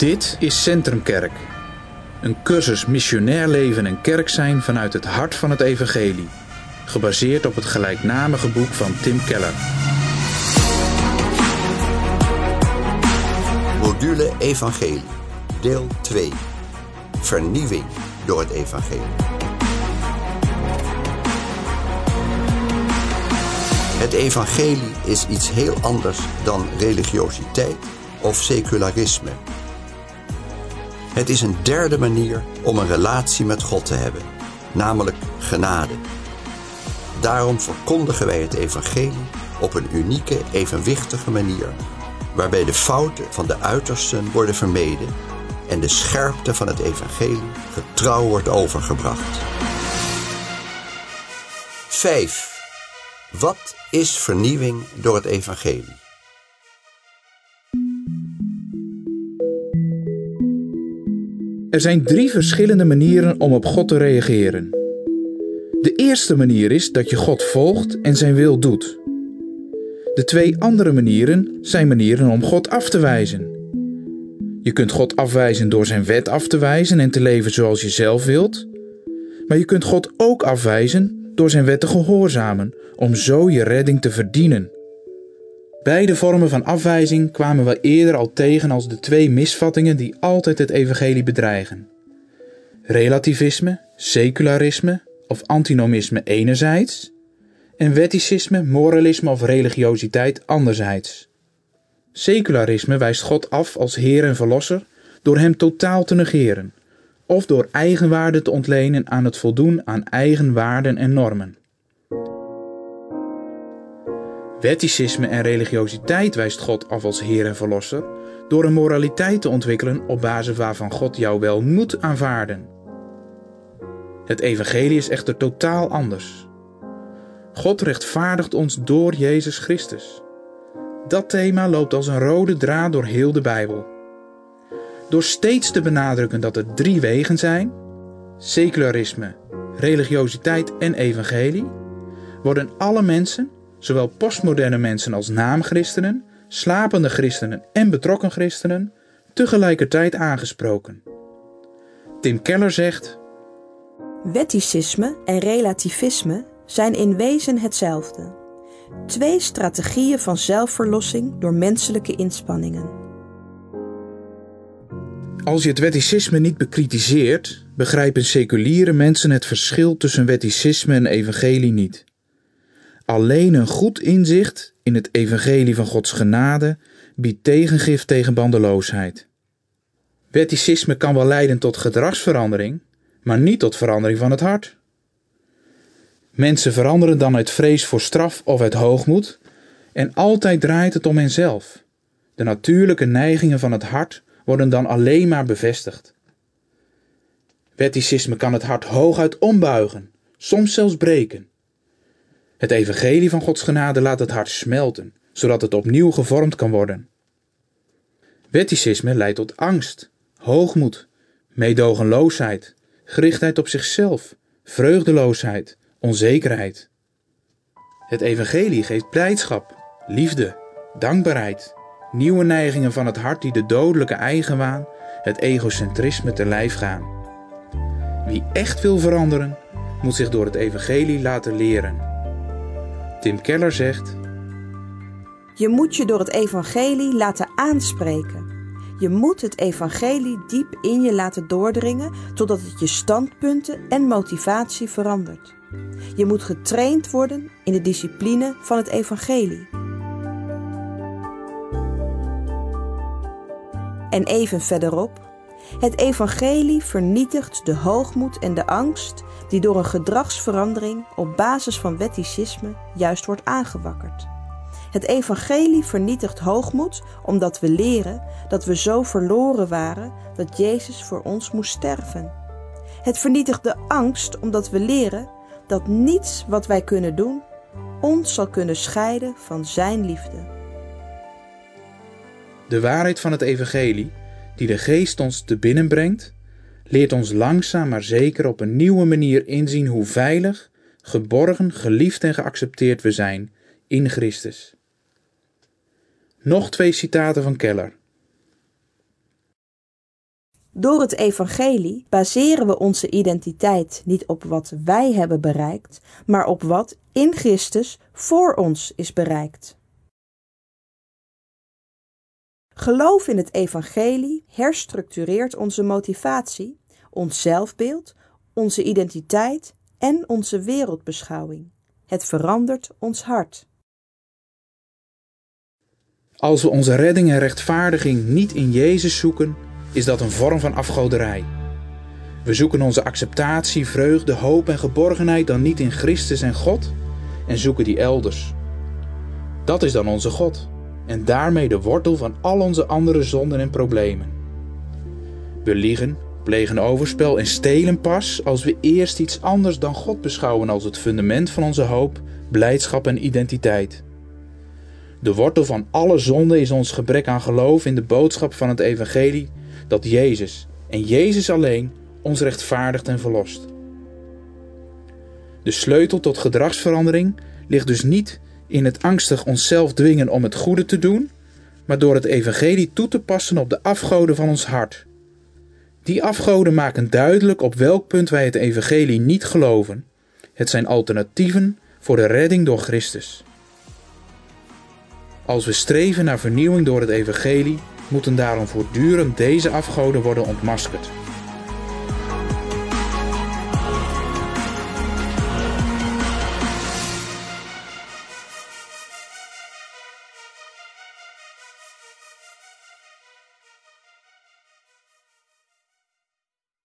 Dit is Centrumkerk. Een cursus missionair leven en kerk zijn vanuit het hart van het evangelie. Gebaseerd op het gelijknamige boek van Tim Keller. Module Evangelie, deel 2. Vernieuwing door het evangelie. Het evangelie is iets heel anders dan religiositeit of secularisme. Het is een derde manier om een relatie met God te hebben, namelijk genade. Daarom verkondigen wij het evangelie op een unieke, evenwichtige manier, waarbij de fouten van de uitersten worden vermeden en de scherpte van het evangelie getrouw wordt overgebracht. 5. Wat is vernieuwing door het evangelie? Er zijn drie verschillende manieren om op God te reageren. De eerste manier is dat je God volgt en zijn wil doet. De twee andere manieren zijn manieren om God af te wijzen. Je kunt God afwijzen door zijn wet af te wijzen en te leven zoals je zelf wilt. Maar je kunt God ook afwijzen door zijn wet te gehoorzamen, om zo je redding te verdienen. Beide vormen van afwijzing kwamen we eerder al tegen als de twee misvattingen die altijd het evangelie bedreigen. Relativisme, secularisme of antinomisme enerzijds en wetticisme, moralisme of religiositeit anderzijds. Secularisme wijst God af als Heer en Verlosser door Hem totaal te negeren, of door eigenwaarde te ontlenen aan het voldoen aan eigen waarden en normen. Wetticisme en religiositeit wijst God af als Heer en Verlosser door een moraliteit te ontwikkelen op basis waarvan God jou wel moet aanvaarden. Het Evangelie is echter totaal anders. God rechtvaardigt ons door Jezus Christus. Dat thema loopt als een rode draad door heel de Bijbel. Door steeds te benadrukken dat er drie wegen zijn: secularisme, religiositeit en evangelie, worden alle mensen, zowel postmoderne mensen als naamchristenen, slapende christenen en betrokken christenen, tegelijkertijd aangesproken. Tim Keller zegt: Wetticisme en relativisme zijn in wezen hetzelfde. Twee strategieën van zelfverlossing door menselijke inspanningen. Als je het wetticisme niet bekritiseert, begrijpen seculiere mensen het verschil tussen wetticisme en evangelie niet. Alleen een goed inzicht in het evangelie van Gods genade biedt tegengif tegen bandeloosheid. Wetticisme kan wel leiden tot gedragsverandering, maar niet tot verandering van het hart. Mensen veranderen dan uit vrees voor straf of uit hoogmoed, en altijd draait het om henzelf. De natuurlijke neigingen van het hart worden dan alleen maar bevestigd. Wetticisme kan het hart hooguit ombuigen, soms zelfs breken. Het evangelie van Gods genade laat het hart smelten, zodat het opnieuw gevormd kan worden. Wetticisme leidt tot angst, hoogmoed, meedogenloosheid, gerichtheid op zichzelf, vreugdeloosheid, onzekerheid. Het evangelie geeft blijdschap, liefde, dankbaarheid, nieuwe neigingen van het hart die de dodelijke eigenwaan, het egocentrisme te lijf gaan. Wie echt wil veranderen, moet zich door het evangelie laten leren. Tim Keller zegt: Je moet je door het evangelie laten aanspreken. Je moet het evangelie diep in je laten doordringen totdat het je standpunten en motivatie verandert. Je moet getraind worden in de discipline van het evangelie. En even verderop, het evangelie vernietigt de hoogmoed en de angst die door een gedragsverandering op basis van wetticisme juist wordt aangewakkerd. Het evangelie vernietigt hoogmoed omdat we leren dat we zo verloren waren dat Jezus voor ons moest sterven. Het vernietigt de angst omdat we leren dat niets wat wij kunnen doen ons zal kunnen scheiden van Zijn liefde. De waarheid van het evangelie, die de geest ons te binnen brengt, leert ons langzaam maar zeker op een nieuwe manier inzien hoe veilig, geborgen, geliefd en geaccepteerd we zijn in Christus. Nog twee citaten van Keller. Door het evangelie baseren we onze identiteit niet op wat wij hebben bereikt, maar op wat in Christus voor ons is bereikt. Geloof in het evangelie herstructureert onze motivatie, ons zelfbeeld, onze identiteit en onze wereldbeschouwing. Het verandert ons hart. Als we onze redding en rechtvaardiging niet in Jezus zoeken, is dat een vorm van afgoderij. We zoeken onze acceptatie, vreugde, hoop en geborgenheid dan niet in Christus en God en zoeken die elders. Dat is dan onze God en daarmee de wortel van al onze andere zonden en problemen. We liegen, plegen overspel en stelen pas als we eerst iets anders dan God beschouwen als het fundament van onze hoop, blijdschap en identiteit. De wortel van alle zonde is ons gebrek aan geloof in de boodschap van het Evangelie dat Jezus en Jezus alleen ons rechtvaardigt en verlost. De sleutel tot gedragsverandering ligt dus niet in het angstig onszelf dwingen om het goede te doen, maar door het evangelie toe te passen op de afgoden van ons hart. Die afgoden maken duidelijk op welk punt wij het evangelie niet geloven. Het zijn alternatieven voor de redding door Christus. Als we streven naar vernieuwing door het evangelie, moeten daarom voortdurend deze afgoden worden ontmaskerd.